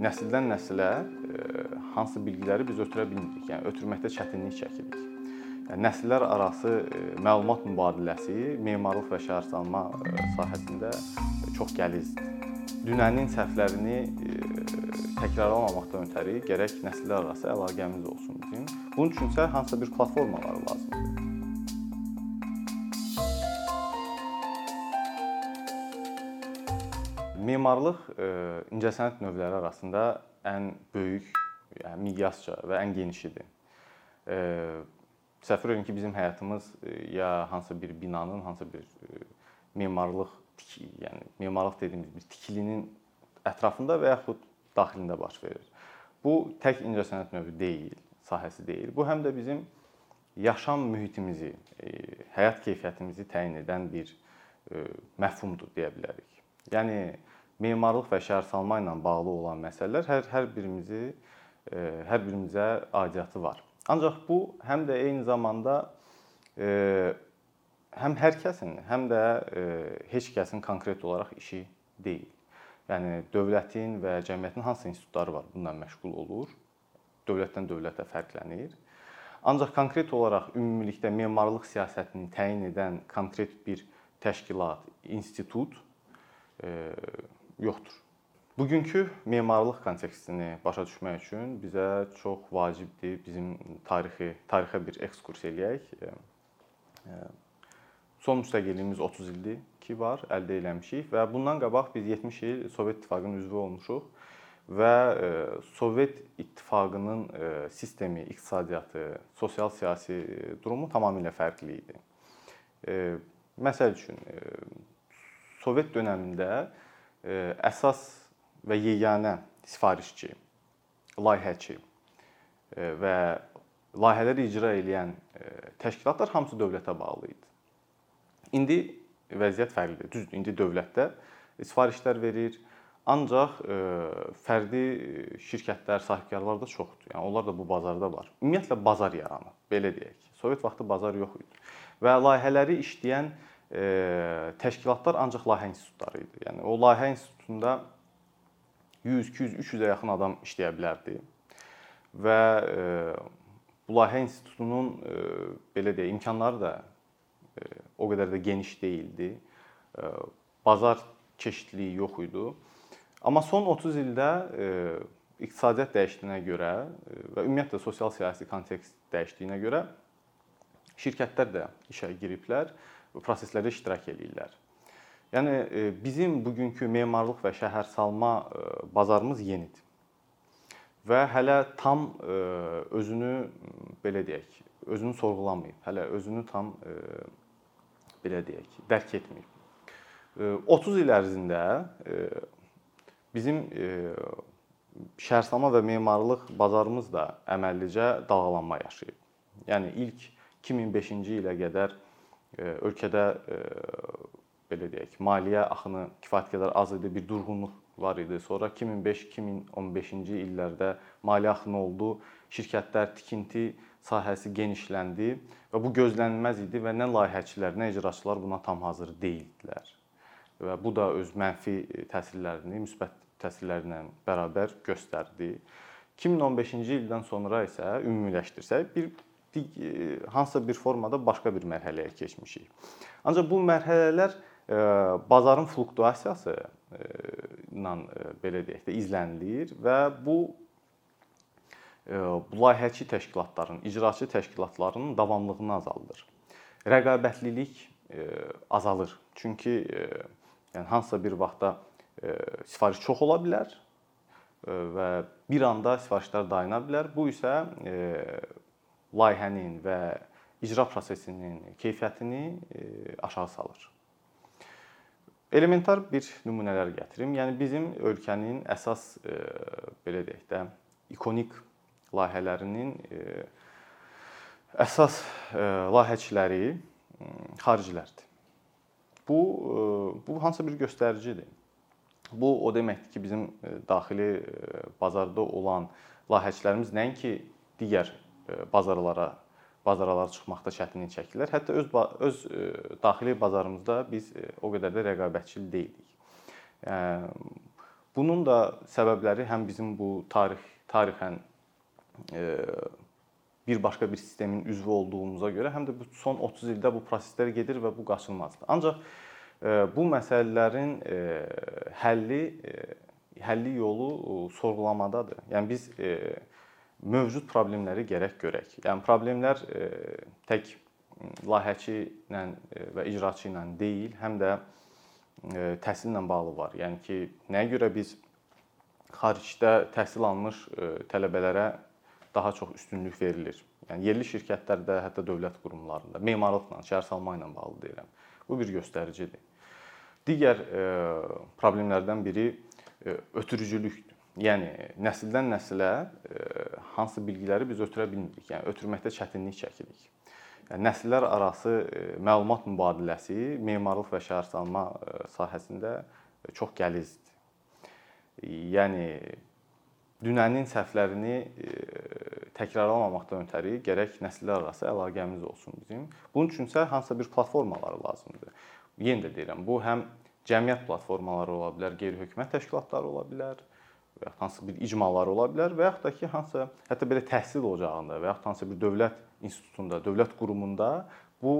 nəsildən nəsilə hansı bilgiləri biz ötürə bilmirik. Yəni ötürməkdə çətinlik çəkirik. Yəni nəsillər arası məlumat mübadiləsi memarlıq və şəhərsalma sahəsində çox gəlizdir. Dünənin səhvlərini təkrarlamamaqdan ötəri gərək nəsillər arası əlaqəmiz olsun bizim. Bunun üçün isə hansısa bir platformalar lazımdır. Memarlıq incəsənət növləri arasında ən böyük, yəni miqyasca və ən genişidir. Təsəvvür edin ki, bizim həyatımız ya hansısa bir binanın, hansısa bir memarlıq, yəni memarlıq dediyimiz bir tikilinin ətrafında və yaxud daxilində baş verir. Bu tək incəsənət növü deyil, sahəsi deyil. Bu həm də bizim yaşam mühitimizi, həyat keyfiyyətimizi təyin edən bir məfhumdur deyə bilərik. Yəni memarlıq və şəhərsalma ilə bağlı olan məsələlər hər hər birimizi hər birimizə aidiyyatı var. Ancaq bu həm də eyni zamanda həm hər kəsin, həm də heç kəsin konkret olaraq işi deyil. Yəni dövlətin və cəmiyyətin hansı institutları var bununla məşğul olur. Dövlətdən dövlətə fərqlənir. Ancaq konkret olaraq ümumilikdə memarlıq siyasətini təyin edən konkret bir təşkilat, institut yoxdur. Bugünkü memarlıq kontekstini başa düşmək üçün bizə çox vacibdir bizim tarixi, tarixə bir ekskurs eləyək. Son müstəqilliyimiz 30 ildir ki var, əldə eləmişik və bundan qabaq biz 70 il Sovet İttifaqının üzvü olmuşuq və Sovet İttifaqının sistemi, iqtisadiyyatı, sosial-siyasi durumu tamamilə fərqli idi. Məsəl üçün Sovet dövründə əsas və yeganə sifarişçi, layihəçi və layihələri icra edən təşkilatlar hamısı dövlətə bağlı idi. İndi vəziyyət fərqlidir. Düzdür, indi dövlətdə sifarişlər verir, ancaq fərdi şirkətlər, sahibkarlar da çoxdur. Yəni onlar da bu bazarda var. Ümumiyyətlə bazar yaranıb, belə deyək. Sovet vaxtı bazar yox idi. Və layihələri işləyən təşkilatlar ancaq layihə institutları idi. Yəni o layihə institutunda 100, 200, 300-ə yaxın adam işləyə bilərdi. Və bu layihə institutunun belə deyək, imkanları da o qədər də geniş deyildi. Bazar çeşidliyi yox idi. Amma son 30 ildə iqtisadiyyat dəyişdiyinə görə və ümumiyyətlə sosial siyasi kontekst dəyişdiyinə görə şirkətlər də işə giriblər və proseslərdə iştirak eləyirlər. Yəni bizim bugünkü memarlıq və şəhərsalma bazarımız yenidir. Və hələ tam özünü belə deyək, özünü sorğulamayıb. Hələ özünü tam belə deyək, dərk etməyib. 30 il ərzində bizim şəhərsalma və memarlıq bazarımız da əməllicə dalğalanma yaşayıb. Yəni ilk 2005-ci ilə qədər ölkədə belə deyək, maliyyə axını kifayət qədər az idi, bir durğunluq var idi. Sonra 2005-2015-ci illərdə maliyyə axını oldu. Şirkətlər tikinti sahəsi genişləndi və bu gözlənilməz idi və nə layihəçilər, nə icraçılar buna tam hazır deyildilər. Və bu da öz mənfi təsirlərini, müsbət təsirlərlə bərabər göstərdi. 2015-ci ildən sonra isə ümumiləşdirsək bir hansısa bir formada başqa bir mərhələyə keçmişik. Ancaq bu mərhələlər bazarın fluktuasiyası ilə belə deyək də izlənilir və bu bu layihəçi təşkilatların, icraçı təşkilatlarının davamlılığını azaldır. Rəqabətlilik azalır. Çünki yəni hansısa bir vaxtda sifariş çox ola bilər və bir anda sifarişlər dayana bilər. Bu isə layihənin və icra prosesinin keyfiyyətini aşağı salır. Elementar bir nümunələr gətirim. Yəni bizim ölkənin əsas belə deyək də ikonik layihələrinin e, əsas e, layihəçiləri xaricilərdir. Bu e, bu hansısa bir göstəricidir. Bu o deməkdir ki, bizim daxili bazarda olan layihəçilərimiz nəinki digər bazarlara bazaralara çıxmaqda çətinlik çəkirlər. Hətta öz öz daxili bazarımızda biz o qədər də rəqabətçil deyilik. Bunun da səbəbləri həm bizim bu tarix tarixən e, bir başqa bir sistemin üzvü olduğumuza görə, həm də bu son 30 ildə bu proseslər gedir və bu qaçılmazdır. Ancaq e, bu məsələlərin e, həlli həlli yolu sorğulamadadır. Yəni biz mövcud problemləri gərək görək. Yəni problemlər tək layihəçi ilə və icraçı ilə deyil, həm də təhsillə bağlı var. Yəni ki, nəyə görə biz xaricdə təhsil almış tələbələrə daha çox üstünlük verilir. Yəni yerli şirkətlərdə, hətta dövlət qurumlarında memarlıqla, şəhərsalma ilə bağlı deyirəm. Bu bir göstəricidir. Digər problemlərdən biri ötürücülükdür. Yəni nəsildən nəsilə hansı bilgiləri biz ötürə bilmirik. Yəni ötürməkdə çətinlik çəkirik. Yəni nəsillər arası məlumat mübadiləsi memarlıq və şəhərsalma sahəsində çox gəlizdir. Yəni dünənin səhvlərini təkrarlamamaqdan ötəri gərək nəsillər arası əlaqəmiz olsun bizim. Bunun üçün isə hansısa bir platformalar lazımdır. Yenə də deyirəm, bu həm cəmiyyət platformaları ola bilər, qeyri-hökumət təşkilatları ola bilər və ya hansı bir icmalar ola bilər və yaxud da ki, hansısa hətta belə təhsil ocağında və yaxud hansı bir dövlət institutunda, dövlət qurumunda bu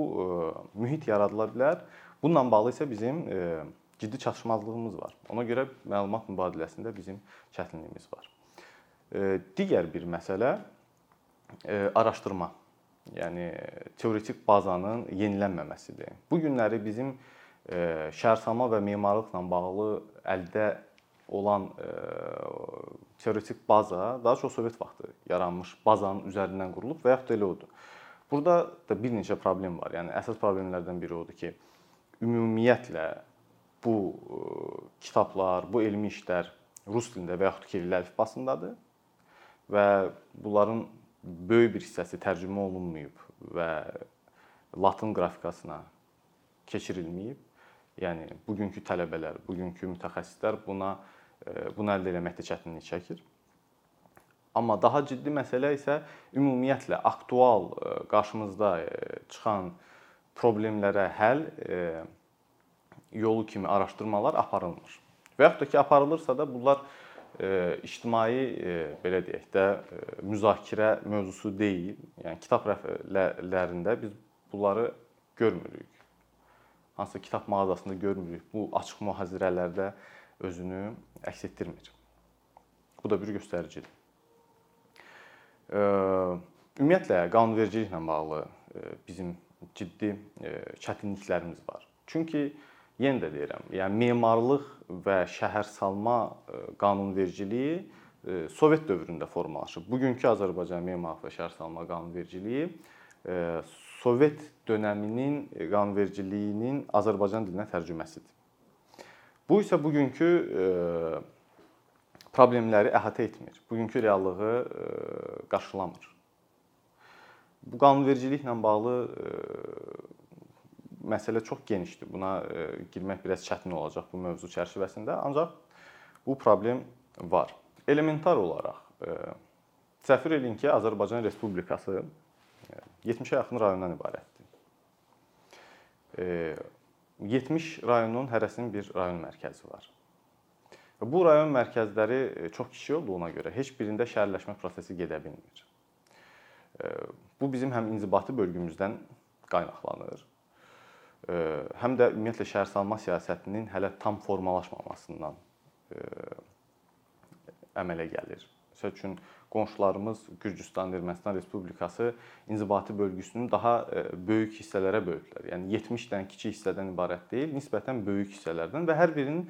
mühit yaradıla bilər. Bununla bağlı isə bizim ciddi çatışmazlığımız var. Ona görə məlumat mübadiləsində bizim çətinliyimiz var. Digər bir məsələ araşdırma. Yəni teoretik bazanın yenilənməməsidir. Bu günləri bizim şəhərsalma və memarlıqla bağlı əldə olan teoretik baza daha çox Sovet vaxtı yaranmış bazanın üzərindən qurulub və yaxud da elə odur. Burada da bir neçə problem var. Yəni əsas problemlərdən biri odur ki, ümumiyyətlə bu kitablar, bu elmi işlər rus dilində və yaxud kiril əlifbasındadır və bunların böyük bir hissəsi tərcümə olunmayıb və latın qrafikasına keçirilməyib. Yəni bugünkü tələbələr, bugünkü mütəxəssislər buna e, bunu əldə etməkdə çətinlik çəkir. Amma daha ciddi məsələ isə ümumiyyətlə aktual e, qarşımızda e, çıxan problemlərə həll yolu kimi araşdırmalar aparılmır. Və yaxud da ki, aparılırsa da bunlar ictimai belə deyək də müzakirə mövzusu deyil. Yəni kitab rəflərində biz bunları görmürük. Hansısa kitab mağazasında görmürük. Bu açıq mühazirələrdə özünü əks etdirmir. Bu da bir göstəricidir. Ümumiyyətlə qanunvericiliklə bağlı bizim ciddi çətinliklərimiz var. Çünki yenə də deyirəm, yəni memarlıq və şəhərsalma e, qanunvericiliyi e, Sovet dövründə formalaşıb. Bugünkü Azərbaycan memarlıq və şəhərsalma qanunvericiliyi e, Sovet dövrünün qanunvericiliyinin Azərbaycan dilinə tərcüməsidir. Bu isə bugünkü problemləri əhatə etmir. Bugünkü reallığı qarşılamır. Bu qanunvericiliklə bağlı məsələ çox genişdir. Buna e, girmək biraz çətin olacaq bu mövzu çərçivəsində, ancaq bu problem var. Elementar olaraq e, təsəvvür edin ki, Azərbaycan Respublikası 70-ə e, yaxın rayondan ibarətdir. 70 rayonun hərəsinin bir rayon mərkəzi var. Bu rayon mərkəzləri çox kiçik olduğuna görə heç birində şəhərləşmə prosesi gedə bilmir. Bu bizim həm inzibati bölgümüzdən qaynaqlanır, həm də ümumiyyətlə şəhərsalma siyasətinin hələ tam formalaşmamasından əmələ gəlir. Məsəl üçün qonşularımız Gürcüstan, Ermənistan Respublikası inzibati bölgüsünü daha böyük hissələrə bölüblər. Yəni 70 dənə kiçik hissədən ibarət deyil, nisbətən böyük hissələrdən və hər birinin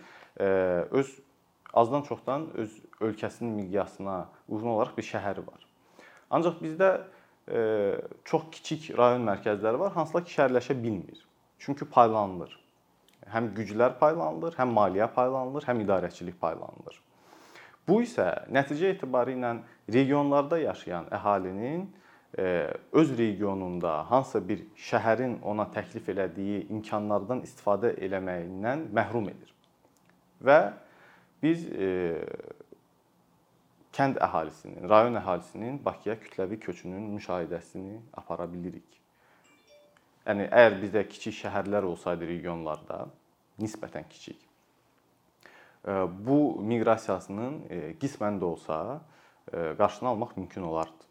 öz azdan çoxdan öz ölkəsinin miqyasına uyğun olaraq bir şəhəri var. Ancaq bizdə çox kiçik rayon mərkəzləri var, hansılar ki şəhərləşə bilmir. Çünki paylanılır. Həm güclər paylanılır, həm maliyyə paylanılır, həm idarəçilik paylanılır. Bu isə nəticə etibarı ilə regionlarda yaşayan əhalinin e, öz regionunda hansısa bir şəhərin ona təklif elədiyi imkanlardan istifadə eləməyindən məhrum edir. Və biz e, kənd əhalisinin, rayon əhalisinin Bakıya kütləvi köçünün müşahidəsini apara bilirik. Yəni əgər bizdə kiçik şəhərlər olsaydı regionlarda, nisbətən kiçik. Bu miqrasiyasının qismən də olsa qarşısını almaq mümkün olardı.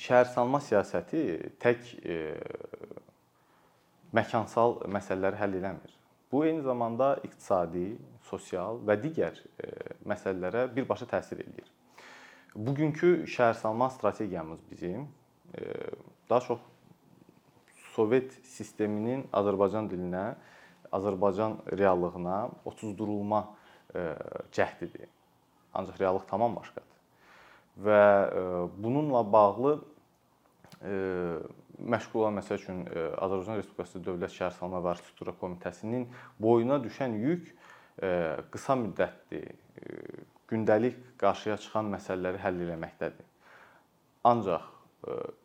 Şəhərsalma siyasəti tək məkansal məsələləri həll eləmir. Bu eyni zamanda iqtisadi, sosial və digər məsələlərə birbaşa təsir eləyir. Bugünkü şəhərsalma strategiyamız bizim daha çox Sovet sisteminin Azərbaycan dilinə, Azərbaycan reallığına otuzdurulma e, cəhdidir. Ancaq reallıq tamam başqadır. Və e, bununla bağlı e, məşğul olan məsəl üçün Azərbaycan Respublikası Dövlət Şəhərsalma və Arxitektura Komitəsinin boyuna düşən yük qısa müddətli gündəlik qarşıya çıxan məsələləri həll etməkdədir. Ancaq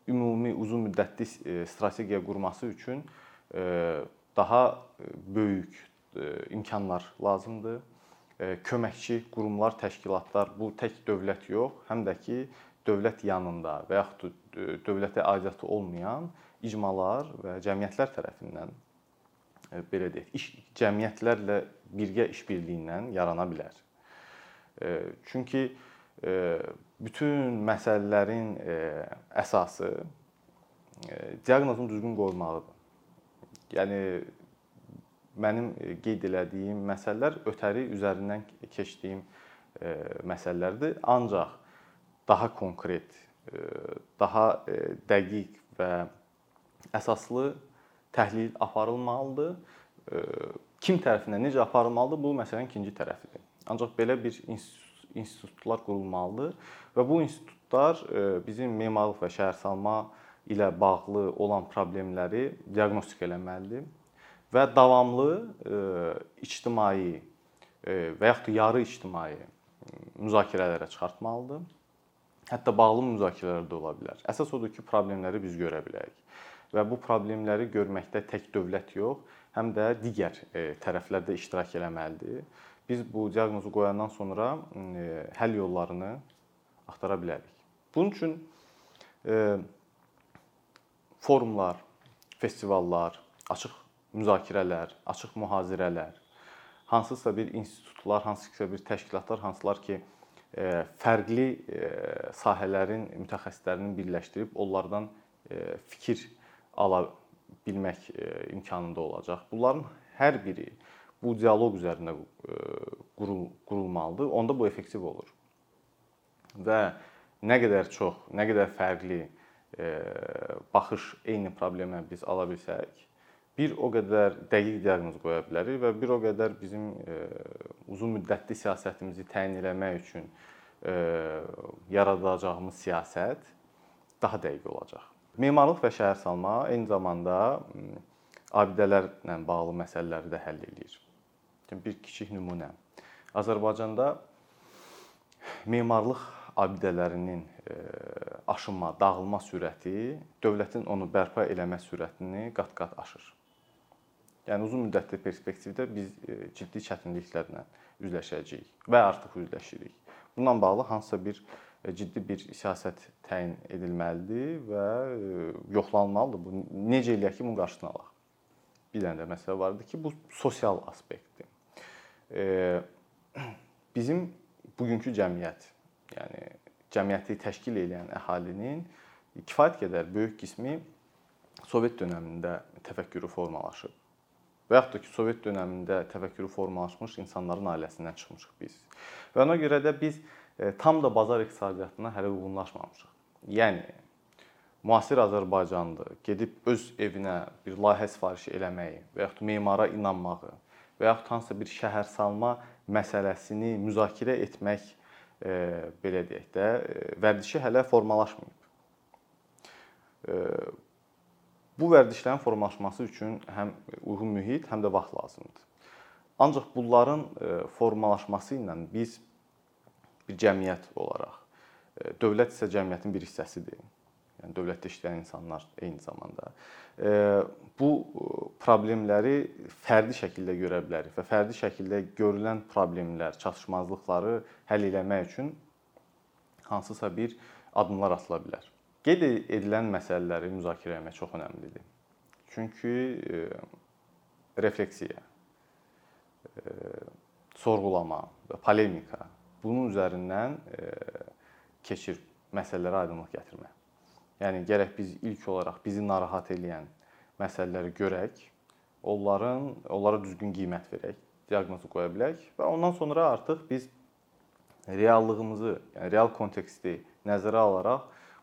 ümumi uzun müddətli e, strategiya qurması üçün e, daha e, böyük imkanlar lazımdır. Köməkçi qurumlar, təşkilatlar bu tək dövlət yox, həm də ki dövlət yanında və yaxud dövlətə aidiyyatı olmayan icmalar və cəmiyyətlər tərəfindən belə deyək, iş cəmiyyətlərlə birgə işbirliyindən yarana bilər. Çünki bütün məsələlərin əsası diaqnozun düzgün qoyulmağıdır. Yəni mənim qeyd elədiyim məsələlər ötəri üzərindən keçdiyim məsələlərdir. Ancaq daha konkret, daha dəqiq və əsaslı təhlil aparılmalıdır. Kim tərəfindən necə aparılmalıdır, bu məsələnin ikinci tərəfidir. Ancaq belə bir institut institutlar qurulmalıdır və bu institutlar e, bizim memarlıq və şəhərsalma ilə bağlı olan problemləri diaqnostika eləməlidir və davamlı e, ictimai e, və yaxud da yarı ictimai müzakirələrə çıxartmalıdır. Hətta bağlı müzakirələr də ola bilər. Əsas odur ki, problemləri biz görə bilək. Və bu problemləri görməkdə tək dövlət yox, həm də digər tərəflər də iştirak eləməlidir biz bu diaqnozu qoyandan sonra e, həll yollarını axtara bilərik. Bunun üçün e, forumlar, festivallar, açıq müzakirələr, açıq mühazirələr, hansısa bir institutlar, hansısa bir təşkilatlar, hansılar ki, e, fərqli sahələrin mütəxəssislərini birləşdirib onlardan fikir ala bilmək imkanında olacaq. Bunların hər biri bu dialoq üzərində e, qurul qurulmalıdır. Onda bu effektiv olur. Və nə qədər çox, nə qədər fərqli e, baxış eyni problemə biz ala bilsək, bir o qədər dəqiq diaqnoz qoya bilərik və bir o qədər bizim e, uzun müddətli siyasətimizi təyin etmək üçün yaradacağımız siyasət daha dəqiq olacaq. Memarlıq və şəhərsalma eyni zamanda abidələrlə bağlı məsələləri də həll eləyir bir kiçik nümunə. Azərbaycanda memarlıq abidələrinin e, aşınma, dağılma sürəti dövlətin onu bərpa eləmə sürətini qat-qat aşır. Yəni uzun müddətli perspektivdə biz e, ciddi çətinliklərlə üzləşəcəyik və artıq üzləşirik. Bununla bağlı hansısa bir e, ciddi bir siyasət təyin edilməlidir və yoxlanılmalıdır. Bu necə eləyək ki, bunun qarşısını alaq. Bir dənə də məsələ var idi ki, bu sosial aspektdir bizim bugünkü cəmiyyət, yəni cəmiyyəti təşkil edən əhalinin kifayət qədər böyük qismi Sovet dövründə təfəkkürü formalaşıb. Və yaxud da ki, Sovet dövründə təfəkkürü formalaşmış insanların ailəsindən çıxmışıq biz. Və ona görə də biz e, tam da bazar iqtisadiyyatına hələ uyğunlaşmamışıq. Yəni müasir Azərbaycanlı gedib öz evinə bir layihə sifariş eləməyi və yaxud memara inanmağı və yaxud hansısa bir şəhərsalma məsələsini müzakirə etmək e, belə deyək də, e, vərdişi hələ formalaşmayıb. E, bu vərdişlərin formalaşması üçün həm uyğun mühit, həm də vaxt lazımdır. Ancaq bunların formalaşması ilə biz bir cəmiyyət olaraq, dövlət isə cəmiyyətin bir hissəsidir yəni dövlətdə işləyən insanlar eyni zamanda bu problemləri fərdi şəkildə görə bilərik və fərdi şəkildə görülən problemlər, çatışmazlıqları həll etmək üçün hansısa bir addımlar atıla bilər. Qeyd edilən məsələləri müzakirə etmək çox əhəmilidir. Çünki refleksiya sorğulama və polemika bunun üzərindən e, keçir məsələlərə aydınlıq gətirmək. Yəni gərək biz ilk olaraq bizi narahat edən məsələləri görək, onların onlara düzgün qiymət verək, diaqnozu qoya bilək və ondan sonra artıq biz reallığımızı, yəni real konteksti nəzərə alaraq